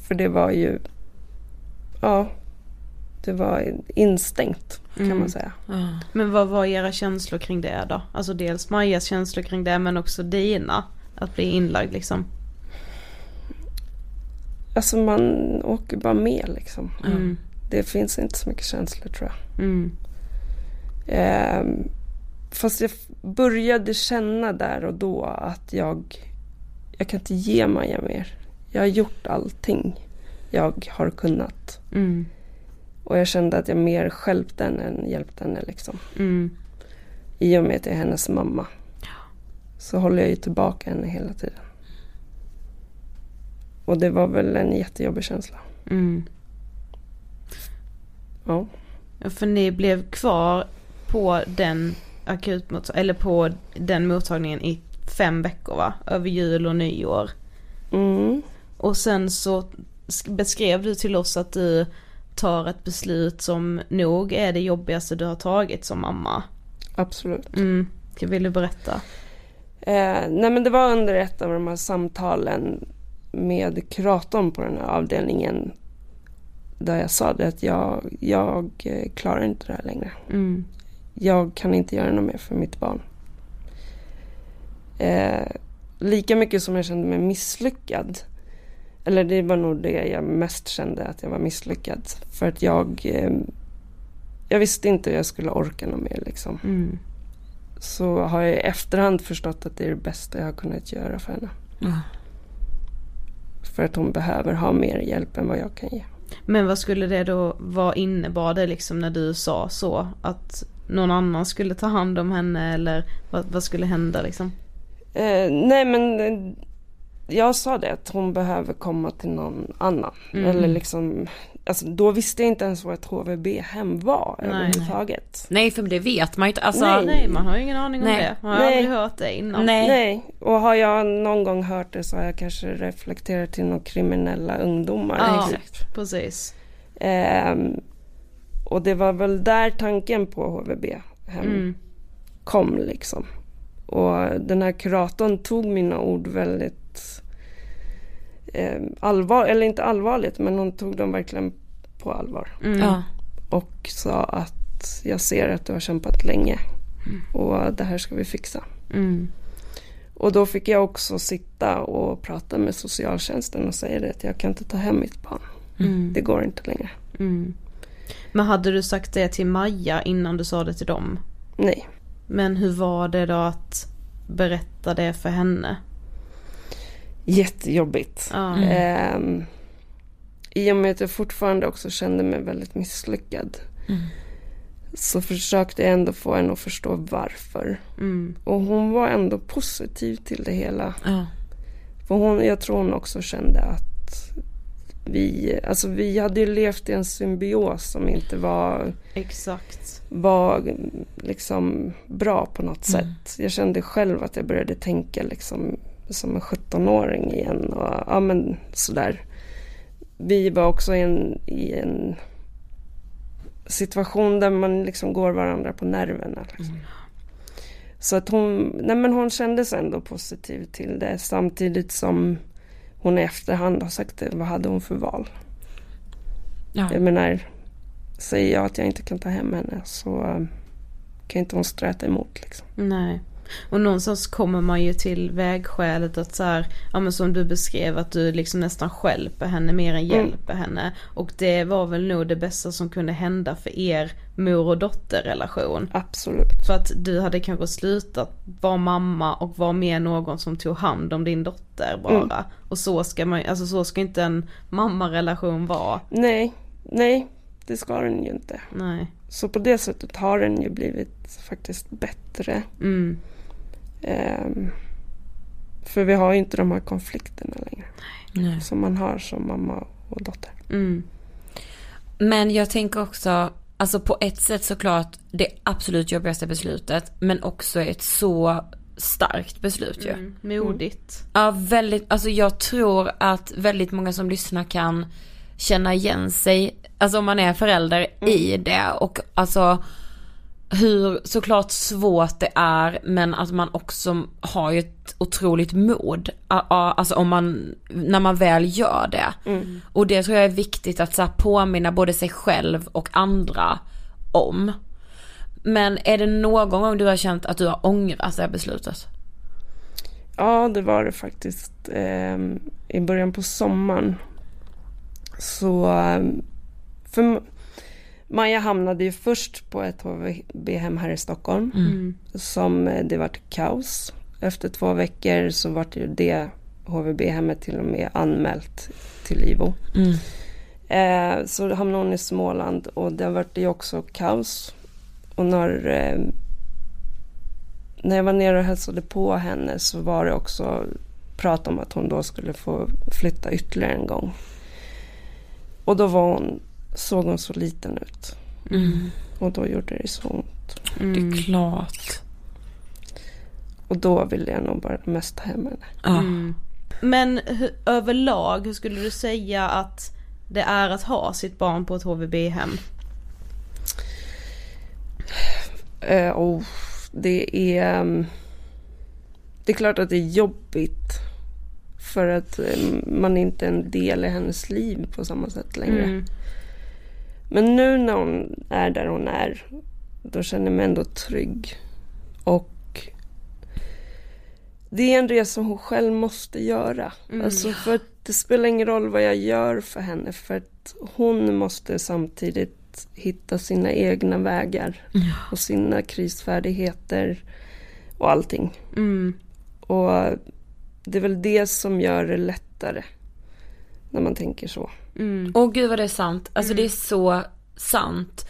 För det var ju, ja, det var instängt kan
Mm.
man säga.
Ja.
Men vad var era känslor kring det då? Alltså dels Majas känslor kring det men också dina. Att bli inlagd liksom.
Alltså man åker bara med liksom.
Mm.
Det finns inte så mycket känslor tror jag.
Mm.
Ehm, fast jag började känna där och då att jag, jag kan inte ge Maja mer. Jag har gjort allting jag har kunnat.
Mm.
Och jag kände att jag mer stjälpte henne än hjälpte henne liksom.
Mm.
I och med att jag är hennes mamma. Så håller jag ju tillbaka henne hela tiden. Och det var väl en jättejobbig känsla.
Mm.
Ja,
För ni blev kvar på den akutmottagningen, eller på den mottagningen i fem veckor va? Över jul och nyår.
Mm.
Och sen så beskrev du till oss att du tar ett beslut som nog är det jobbigaste du har tagit som mamma.
Absolut.
Mm. Vill du berätta?
Eh, nej men det var under ett av de här samtalen med kuratorn på den här avdelningen där jag sa det att jag, jag eh, klarar inte det här längre.
Mm.
Jag kan inte göra något mer för mitt barn. Eh, lika mycket som jag kände mig misslyckad. Eller det var nog det jag mest kände att jag var misslyckad. För att jag, eh, jag visste inte hur jag skulle orka något mer liksom.
Mm.
Så har jag i efterhand förstått att det är det bästa jag har kunnat göra för henne.
Ja.
För att hon behöver ha mer hjälp än vad jag kan ge.
Men vad skulle det då, vad innebar det liksom när du sa så? Att någon annan skulle ta hand om henne eller vad, vad skulle hända liksom?
Eh, nej men eh, jag sa det att hon behöver komma till någon annan.
Mm.
Eller liksom, alltså, då visste jag inte ens vad ett HVB-hem var
Nej.
överhuvudtaget.
Nej för det vet man ju inte. Alltså,
Nej.
Nej man har ju ingen aning om
Nej.
det. Man har
Nej.
aldrig hört det innan.
Nej.
Nej, och har jag någon gång hört det så har jag kanske reflekterat till några kriminella ungdomar.
Ja,
Typ.
precis.
Ehm, och det var väl där tanken på HVB-hem
Mm.
kom liksom. Och den här kuratorn tog mina ord väldigt eh, allvar, eller inte allvarligt men hon tog dem verkligen på allvar.
Mm.
Ja.
Och sa att jag ser att du har kämpat länge och det här ska vi fixa.
Mm.
Och då fick jag också sitta och prata med socialtjänsten och säga det att jag kan inte ta hem mitt barn.
Mm.
Det går inte längre.
Mm. Men hade du sagt det till Maja innan du sa det till dem?
Nej.
Men hur var det då att berätta det för henne?
Jättejobbigt.
Ja.
Ehm, I och med att jag fortfarande också kände mig väldigt misslyckad. Så försökte jag ändå få henne att förstå varför.
Mm.
Och hon var ändå positiv till det hela.
Ja.
För hon, jag tror hon också kände att vi, alltså vi hade ju levt i en symbios som inte var,
Exakt.
var liksom bra på något sätt. Jag kände själv att jag började tänka liksom som en 17-åring igen och ja men sådär. Vi var också i en, i en situation där man liksom går varandra på nerverna. Liksom. Så att hon, nej men hon kände sig ändå positiv till det samtidigt som hon i efterhand har sagt det, vad hade hon för val?
Ja.
Jag menar, säger jag att jag inte kan ta hem henne så eh, kan inte hon sträta emot liksom.
Nej. Och någonstans kommer man ju till vägskälet att så här, ja men som du beskrev att du liksom nästan stjälper henne mer än hjälper henne. Och det var väl nog det bästa som kunde hända för er mor och dotterrelation.
Absolut.
För att du hade kanske slutat vara mamma och vara med någon som tog hand om din dotter bara. Och så ska man alltså så ska inte en mammarelation vara.
Nej, nej, det ska den ju inte.
Nej.
Så på det sättet har den ju blivit faktiskt bättre.
Mm.
Ehm, för vi har ju inte de här konflikterna längre.
Nej.
Som man har som mamma och dotter.
Mm.
Men jag tänker också, alltså på ett sätt såklart det absolut jobbigaste beslutet men också ett så starkt beslut ju.
Mm. Modigt.
Ja väldigt, alltså jag tror att väldigt många som lyssnar kan känna igen sig, alltså om man är förälder i det och alltså hur såklart svårt det är men att man också har ju ett otroligt mod. Alltså om man, när man väl gör det. Och det tror jag är viktigt att så här, påminna både sig själv och andra om. Men är det någon gång du har känt att du har ångrat det här beslutet?
Ja, det var det faktiskt. ehm, I början på sommaren. Så... ehm, för Maja hamnade ju först på ett HVB-hem här i Stockholm.
Mm.
Som eh, det vart kaos. Efter två veckor så vart ju det HVB-hemmet till och med anmält till IVO. Eh, så hamnade hon i Småland och det vart ju också kaos. Och när, eh, när jag var nere och hälsade på henne så var det också prat om att hon då skulle få flytta ytterligare en gång. Och då var hon, såg hon så liten ut. Mm. Och då gjorde det så ont.
Det är klart.
Och då ville jag nog bara mest ta hem henne.
Mm. Men hur, överlag, hur skulle du säga att det är att ha sitt barn på ett HVB-hem?
Eh, och det är... mm, Det är klart att det är jobbigt. För att eh, man inte är en del i hennes liv på samma sätt längre.
Mm.
Men nu när hon är där hon är, då känner jag mig ändå trygg. Och det är en resa hon själv måste göra.
Mm.
Alltså för det spelar ingen roll vad jag gör för henne. För att hon måste samtidigt hitta sina egna vägar. Och sina krisfärdigheter och allting.
Mm.
Och det är väl det som gör det lättare. När man tänker så.
Mm.
Åh gud vad det är sant. Alltså det är så sant.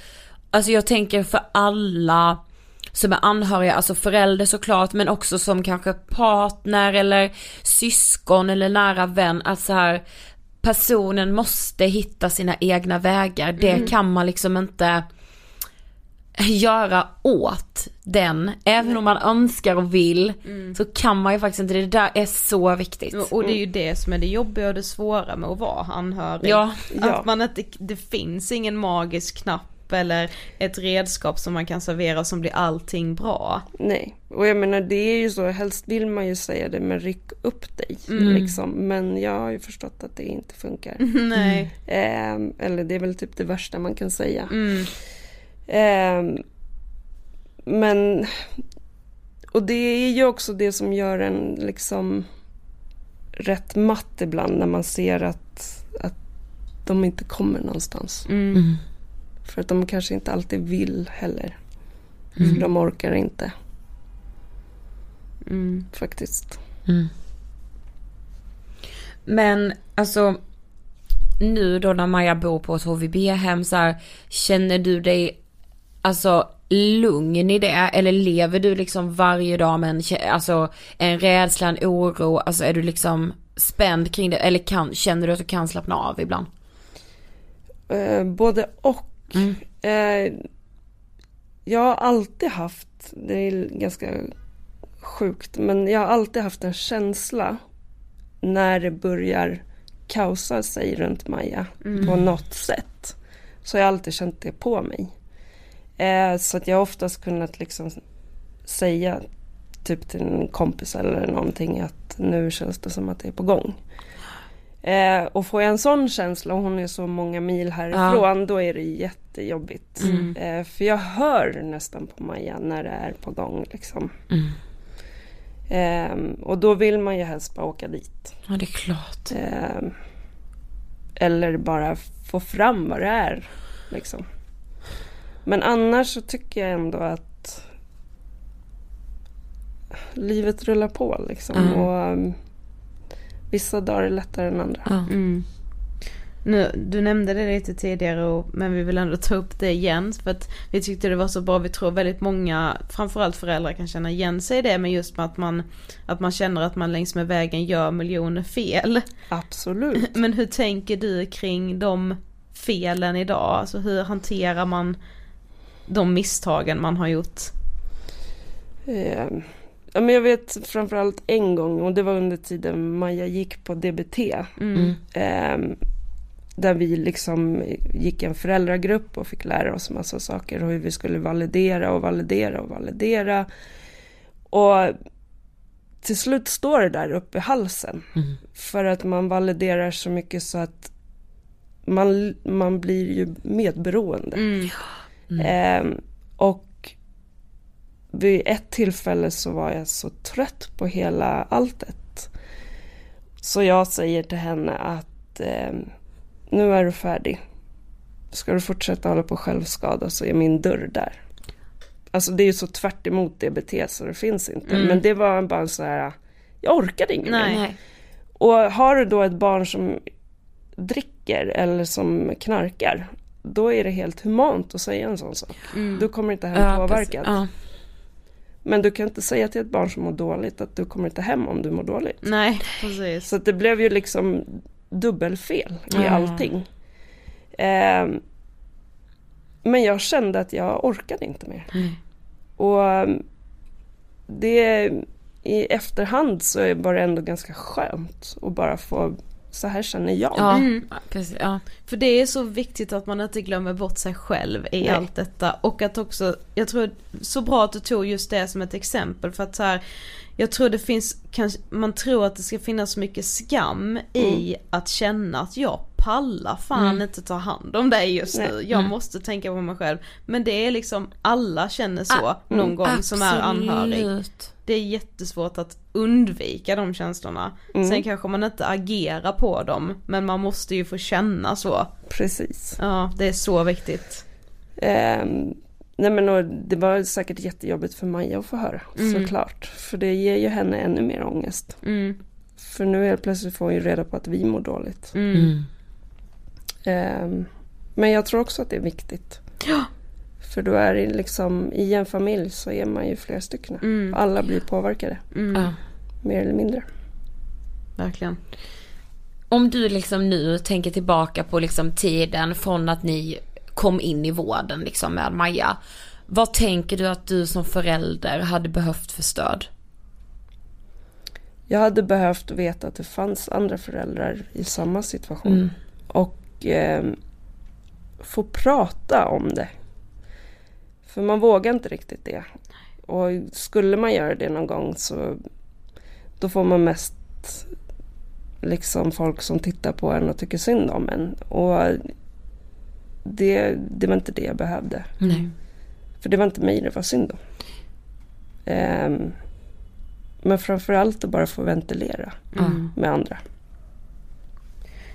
Alltså jag tänker för alla som är anhöriga, alltså förälder såklart men också som kanske partner eller syskon eller nära vän. Att så här personen måste hitta sina egna vägar. Det
Mm.
kan man liksom inte göra åt den. Även om man önskar och vill så kan man ju faktiskt inte. Det där är så viktigt.
Och- Och det är ju det som är det jobbiga och det svåra med att vara anhörig.
Ja,
ja.
Att man inte, det finns ingen magisk knapp eller ett redskap som man kan servera som blir allting bra.
Nej, och jag menar det är ju så, helst vill man ju säga det men ryck upp dig.
Mm.
Liksom. Men jag har ju förstått att det inte funkar.
Nej.
Ehm, eller det är väl typ det värsta man kan säga.
Mm.
Ehm, men, och det är ju också det som gör en liksom rätt matt ibland när man ser att, att de inte kommer någonstans.
Mm.
För att de kanske inte alltid vill heller. För de orkar inte
Mm.
faktiskt.
Men alltså nu då när Maja bor på ett HVB-hem så här, känner du dig alltså lugn i det eller lever du liksom varje dag med en, alltså, en rädsla, en oro, alltså är du liksom spänd kring det eller kan, känner du att du kan slappna av ibland?
Eh, både och.
Mm.
Eh, jag har alltid haft, det är ganska sjukt, men jag har alltid haft en känsla när det börjar kaosa sig runt Maja på något sätt. Så jag har alltid känt det på mig. Eh, så att jag har oftast kunnat liksom säga typ till en kompis eller någonting att nu känns det som att det är på gång. Eh, och får jag en sån känsla och hon är så många mil härifrån då är det jättejobbigt. Eh, för jag hör nästan på Maja när det är på gång liksom. Eh, och då vill man ju helst bara åka dit.
Ja det är klart.
Eh, eller bara få fram vad det är. Liksom. Men annars så tycker jag ändå att livet rullar på liksom.
Mm.
Och um, vissa dagar är lättare än andra.
Mm. Nu, du nämnde det lite tidigare och, men vi vill ändå ta upp det igen för att vi tyckte det var så bra. Vi tror väldigt många, framförallt föräldrar kan känna igen sig i det men just med att man, att man känner att man längs med vägen gör miljoner fel.
Absolut.
Men hur tänker du kring de felen idag? Alltså hur hanterar man de misstagen man har gjort?
Eh, ja, men jag vet framförallt en gång och det var under tiden Maja gick på DBT.
Mm.
Eh, där vi liksom gick en föräldragrupp och fick lära oss massa saker och hur vi skulle validera och validera och validera. Och till slut står det där uppe i halsen. För att man validerar så mycket så att man, man blir ju medberoende.
Mm.
Ehm, och vid ett tillfälle så var jag så trött på hela alltet. Så jag säger till henne att ehm, nu är du färdig. Ska du fortsätta hålla på självskada så är min dörr där. Alltså det är ju så tvärt emot DBT så det finns inte.
Mm.
Men det var bara så här, jag orkade inget mer. Och har du då ett barn som dricker eller som knarkar, då är det helt humant att säga en sån sak. Du kommer inte hem
Ja,
påverkad.
Ja.
Men du kan inte säga till ett barn som mår dåligt att du kommer inte hem om du mår dåligt.
Nej, precis.
Så det blev ju liksom dubbelfel i
Ja.
allting. Ehm, Men jag kände att jag orkade inte mer. Och um, det i efterhand så var det ändå ganska skönt att bara få, så här känner jag.
Ja,
Mm.
precis. Ja.
För det är så viktigt att man inte glömmer bort sig själv i
Nej.
allt detta och att också, jag tror så bra att du tog just det som ett exempel för att så här, jag tror det finns, kanske, man tror att det ska finnas så mycket skam i att känna att jag pallar fan
Mm.
inte ta hand om dig just
Nej.
nu, jag
Mm.
måste tänka på mig själv. Men det är liksom, alla känner så
Ah,
någon
mm,
gång som är anhörig.
Absolut.
Det är jättesvårt att undvika de känslorna.
Mm.
Sen kanske man inte agerar på dem, men man måste ju få känna så.
Precis.
Ja, det är så viktigt.
Ehm, nej men det var säkert jättejobbigt för Maja att få höra,
Mm.
såklart. För det ger ju henne ännu mer ångest.
Mm,
För nu helt plötsligt får hon ju reda på att vi mår dåligt.
mm.
Ehm, men jag tror också att det är viktigt.
Ja.
För då är det liksom, i en familj så är man ju flera stycken.
Mm.
Alla blir påverkade,
Mm,
mer eller mindre.
Verkligen.
Om du liksom nu tänker tillbaka på liksom tiden från att ni kom in i vården liksom med Maja. Vad tänker du att du som förälder hade behövt för stöd?
Jag hade behövt veta att det fanns andra föräldrar i samma situation.
Mm.
Och ehm, få prata om det. För man vågar inte riktigt det. Och skulle man göra det någon gång så då får man mest liksom folk som tittar på en och tycker synd om en. Och det, det var inte det jag behövde.
Nej.
För det var inte mig det var synd om. Ehm, men framförallt att bara få ventilera
Mm.
med andra.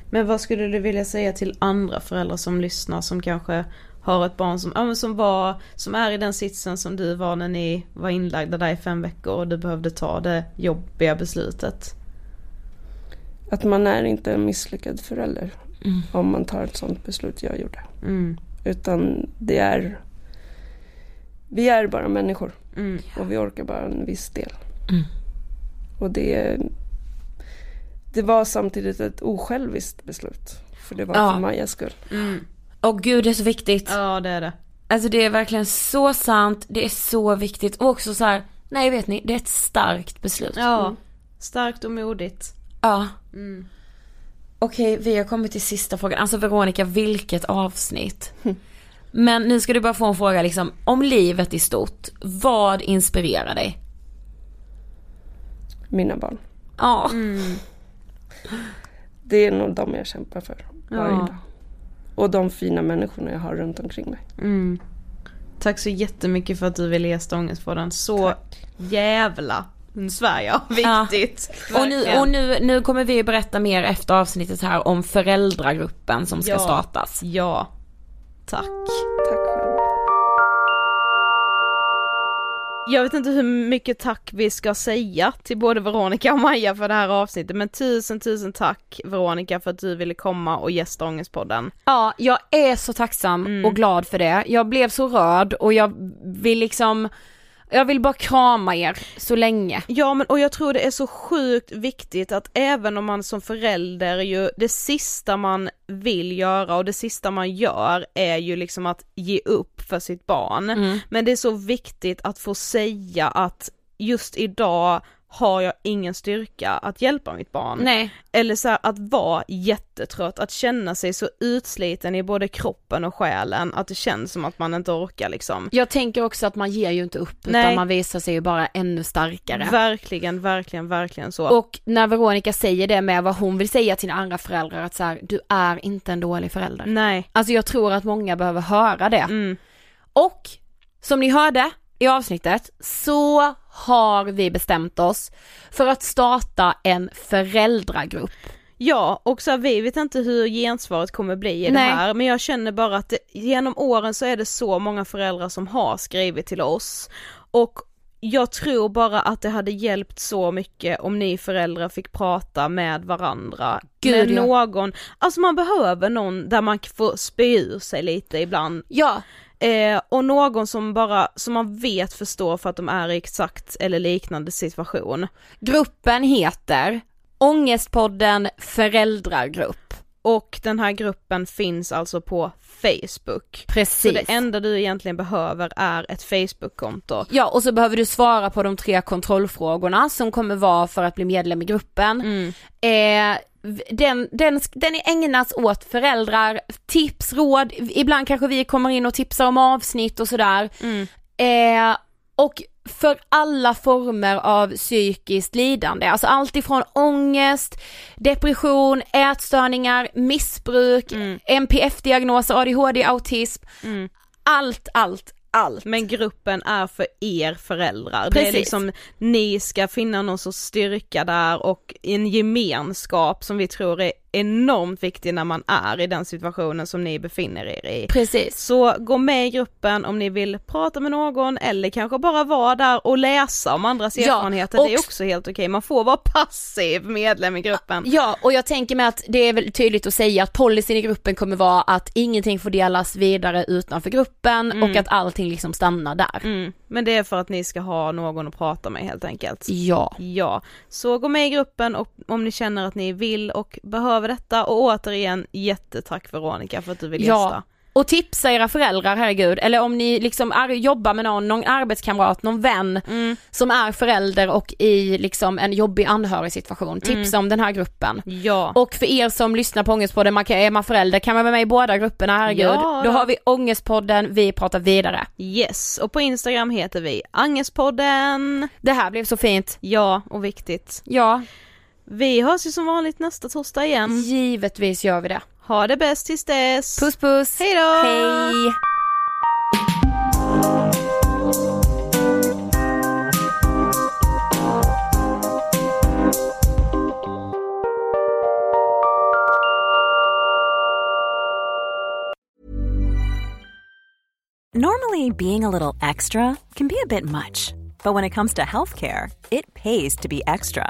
Men vad skulle du vilja säga till andra föräldrar som lyssnar som kanske har ett barn som, ja, som var, som är i den sitsen som du var när ni var inlagda där i fem veckor och du behövde ta det jobbiga beslutet?
Att man är inte en misslyckad förälder
Mm.
om man tar ett sådant beslut jag gjorde.
Mm,
Utan det är... Vi är bara människor
mm,
och vi orkar bara en viss del.
Mm.
Och det... Det var samtidigt ett osjälviskt beslut. För det var
Ja.
för Majas skull.
mm.
Åh gud det är så viktigt.
Ja det är det.
Alltså det är verkligen så sant, det är så viktigt och också så här, nej vet ni, det är ett starkt beslut.
Ja, starkt och modigt.
Ja.
Mm.
Okej, vi har kommit till sista frågan. Alltså Veronica, vilket avsnitt. Men nu ska du bara få en fråga liksom, om livet i stort, vad inspirerar dig?
Mina barn.
Ja.
Mm.
Det är nog de jag kämpar för varje
Ja.
dag. Och de fina människorna jag har runt omkring mig.
Mm. Tack så jättemycket för att du ville gästa Ångestpodden. Så jävla nu svär jag, viktigt.
Och, nu, och nu, nu kommer vi berätta mer efter avsnittet här om föräldragruppen som ska
Ja.
startas.
Ja. Tack. Jag vet inte hur mycket tack vi ska säga till både Veronica och Maja för det här avsnittet men tusen tusen tack Veronica för att du ville komma och gästa Ångestpodden.
Ja, jag är så tacksam
Mm.
och glad för det. Jag blev så rörd och jag vill liksom, jag vill bara krama er så länge.
Ja men och jag tror det är så sjukt viktigt att även om man som förälder ju, det sista man vill göra och det sista man gör är ju liksom att ge upp för sitt barn.
Mm.
Men det är så viktigt att få säga att just idag har jag ingen styrka att hjälpa mitt barn.
Nej.
Eller så här, att vara jättetrött, att känna sig så utsliten i både kroppen och själen att det känns som att man inte orkar liksom.
Jag tänker också att man ger ju inte upp
Nej.
utan man visar sig ju bara ännu starkare.
Verkligen, verkligen, verkligen så.
Och när Veronica säger det med vad hon vill säga till andra föräldrar att så här, du är inte en dålig förälder.
Nej.
Alltså jag tror att många behöver höra det.
Mm.
Och som ni hörde i avsnittet så har vi bestämt oss för att starta en föräldragrupp.
Ja, och så här, vi vet inte hur gensvaret kommer bli i
Nej.
det här, men jag känner bara att det, genom åren så är det så många föräldrar som har skrivit till oss och jag tror bara att det hade hjälpt så mycket om ni föräldrar fick prata med varandra,
Gud,
med
ja.
någon, alltså man behöver någon där man får spy ur sig lite ibland.
Ja,
Eh, och någon som bara, som man vet förstår för att de är i exakt eller liknande situation.
gruppen heter Ångestpodden föräldragrupp.
Och den här gruppen finns alltså på Facebook.
Precis.
Så det enda du egentligen behöver är ett Facebook-konto.
Ja och så behöver du svara på de tre kontrollfrågorna som kommer vara för att bli medlem i gruppen.
Mm.
Eh, den, den, den är ägnas åt föräldrar, tips, råd, ibland kanske vi kommer in och tipsar om avsnitt och sådär.
Mm.
Eh, och för alla former av psykiskt lidande, alltså allt ifrån ångest, depression, ätstörningar, missbruk,
Mm.
NPF-diagnoser, ADHD, autism,
Mm.
allt, allt, allt.
Men gruppen är för er föräldrar. Det är
Precis.
liksom, ni ska finna någon sorts styrka där och en gemenskap som vi tror är enormt viktig när man är i den situationen som ni befinner er i.
Precis.
Så gå med i gruppen om ni vill prata med någon eller kanske bara vara där och läsa om andras
Ja,
erfarenheter.
och-
Det är också helt okej, man får vara passiv medlem i gruppen.
Ja, och jag tänker mig att det är väl tydligt att säga att policyn i gruppen kommer vara att ingenting får delas vidare utanför gruppen
Mm.
och att allting liksom stannar där.
Mm, men det är för att ni ska ha någon att prata med helt enkelt.
Ja.
Ja, så gå med i gruppen och om ni känner att ni vill och behöver detta och återigen jättetack Veronica för att du vill gästa.
Och tipsa era föräldrar, herregud. Eller om ni liksom jobbar med någon, någon arbetskamrat, någon vän
Mm.
som är förälder och i liksom en jobbig anhörigsituation. Tipsa om den här gruppen.
Ja.
Och för er som lyssnar på Ångestpodden, man kan, är man förälder kan man vara med i båda grupperna, herregud.
Ja,
Då har vi Ångestpodden, vi pratar vidare.
Yes, och på Instagram heter vi Angespodden.
Det här blev så fint.
Ja, och viktigt.
Ja.
Vi hörs ju som vanligt nästa torsdag igen.
Givetvis gör vi det.
Ha det bäst tills dess.
Puss puss.
Hej då!
Hej.
Normally, being a little extra can be a bit much, but when it comes to healthcare, it pays to be extra.